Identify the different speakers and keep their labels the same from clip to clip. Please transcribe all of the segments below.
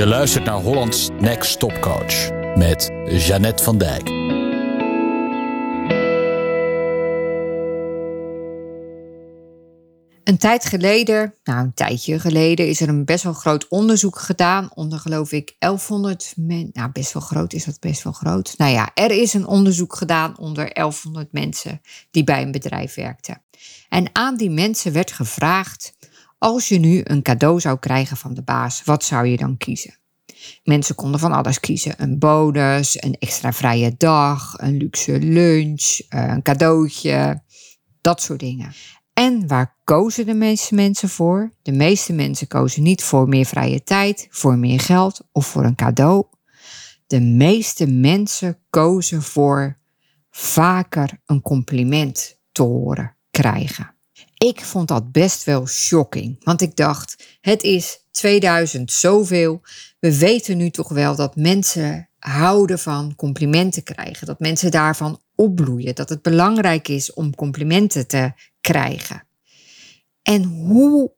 Speaker 1: Je luistert naar Hollands Next Top Coach met Jeannette van Dijk.
Speaker 2: Een tijd geleden, nou een tijdje geleden, is er een best wel groot onderzoek gedaan onder geloof ik 1100 mensen. Nou, best wel groot is dat best wel groot. Nou ja, er is een onderzoek gedaan onder 1100 mensen die bij een bedrijf werkten. En aan die mensen werd gevraagd: als je nu een cadeau zou krijgen van de baas, wat zou je dan kiezen? Mensen konden van alles kiezen: een bonus, een extra vrije dag, een luxe lunch, eh, een cadeautje, dat soort dingen. En waar kozen de meeste mensen voor? De meeste mensen kozen niet voor meer vrije tijd, voor meer geld of voor een cadeau. De meeste mensen kozen voor vaker een compliment te horen krijgen. Ik vond dat best wel shocking, want ik dacht, het is 2000 zoveel. We weten nu toch wel dat mensen houden van complimenten krijgen, dat mensen daarvan opbloeien, dat het belangrijk is om complimenten te krijgen. En hoe,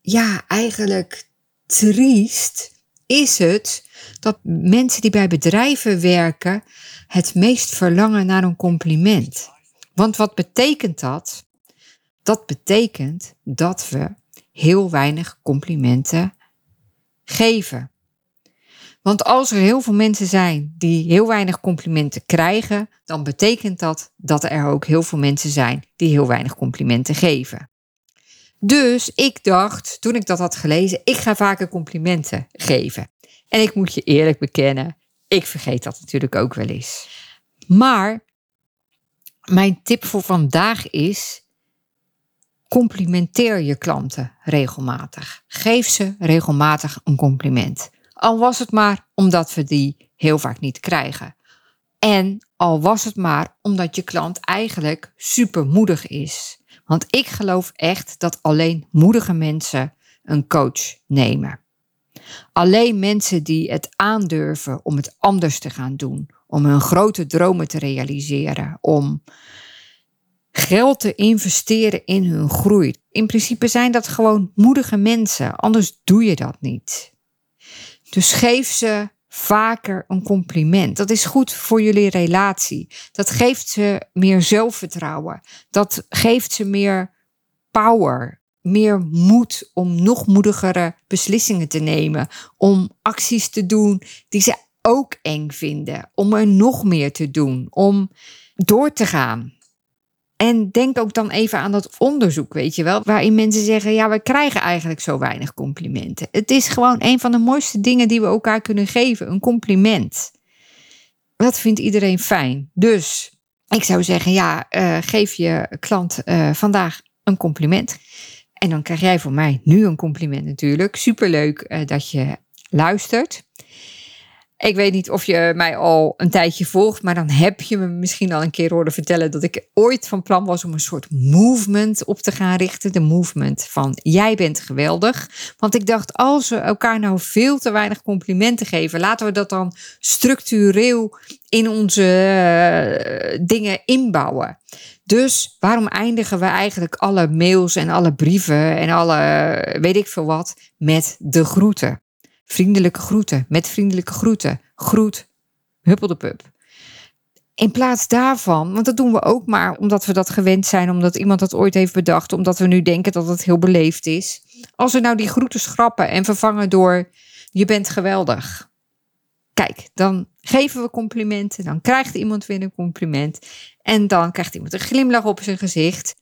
Speaker 2: ja, eigenlijk triest is het dat mensen die bij bedrijven werken het meest verlangen naar een compliment. Want wat betekent dat? Dat betekent dat we heel weinig complimenten geven. Want als er heel veel mensen zijn die heel weinig complimenten krijgen, dan betekent dat dat er ook heel veel mensen zijn die heel weinig complimenten geven. Dus ik dacht, toen ik dat had gelezen, ik ga vaker complimenten geven. En ik moet je eerlijk bekennen, ik vergeet dat natuurlijk ook wel eens. Maar mijn tip voor vandaag is: complimenteer je klanten regelmatig. Geef ze regelmatig een compliment. Al was het maar omdat we die heel vaak niet krijgen. En al was het maar omdat je klant eigenlijk supermoedig is. Want ik geloof echt dat alleen moedige mensen een coach nemen. Alleen mensen die het aandurven om het anders te gaan doen, om hun grote dromen te realiseren, om geld te investeren in hun groei. In principe zijn dat gewoon moedige mensen, anders doe je dat niet. Dus geef ze vaker een compliment. Dat is goed voor jullie relatie. Dat geeft ze meer zelfvertrouwen. Dat geeft ze meer power, meer moed om nog moedigere beslissingen te nemen, om acties te doen die ze ook eng vinden, om er nog meer te doen, om door te gaan. En denk ook dan even aan dat onderzoek, weet je wel, waarin mensen zeggen: ja, we krijgen eigenlijk zo weinig complimenten. Het is gewoon een van de mooiste dingen die we elkaar kunnen geven: een compliment. Dat vindt iedereen fijn. Dus ik zou zeggen: ja, uh, geef je klant uh, vandaag een compliment. En dan krijg jij van mij nu een compliment natuurlijk. Superleuk uh, dat je luistert. Ik weet niet of je mij al een tijdje volgt, maar dan heb je me misschien al een keer horen vertellen dat ik ooit van plan was om een soort movement op te gaan richten. De movement van jij bent geweldig. Want ik dacht, als we elkaar nou veel te weinig complimenten geven, laten we dat dan structureel in onze uh, dingen inbouwen. Dus waarom eindigen we eigenlijk alle mails en alle brieven en alle weet ik veel wat met de groeten? Vriendelijke groeten, met vriendelijke groeten. Groet, huppel de pup. In plaats daarvan, want dat doen we ook maar omdat we dat gewend zijn, omdat iemand dat ooit heeft bedacht, omdat we nu denken dat het heel beleefd is. Als we nou die groeten schrappen en vervangen door je bent geweldig. Kijk, dan geven we complimenten, dan krijgt iemand weer een compliment en dan krijgt iemand een glimlach op zijn gezicht.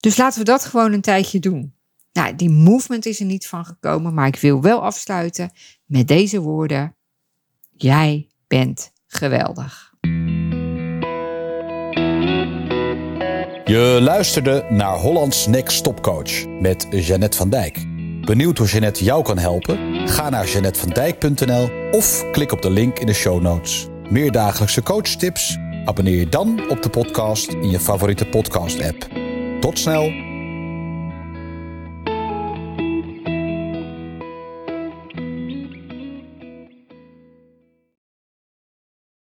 Speaker 2: Dus laten we dat gewoon een tijdje doen. Nou, die movement is er niet van gekomen, maar ik wil wel afsluiten met deze woorden. Jij bent geweldig.
Speaker 1: Je luisterde naar Hollands Next Top Coach met Jeannette van Dijk. Benieuwd hoe Jeannette jou kan helpen? Ga naar jeannettevandijk.nl of klik op de link in de show notes. Meer dagelijkse coachtips? Abonneer je dan op de podcast in je favoriete podcast app. Tot snel!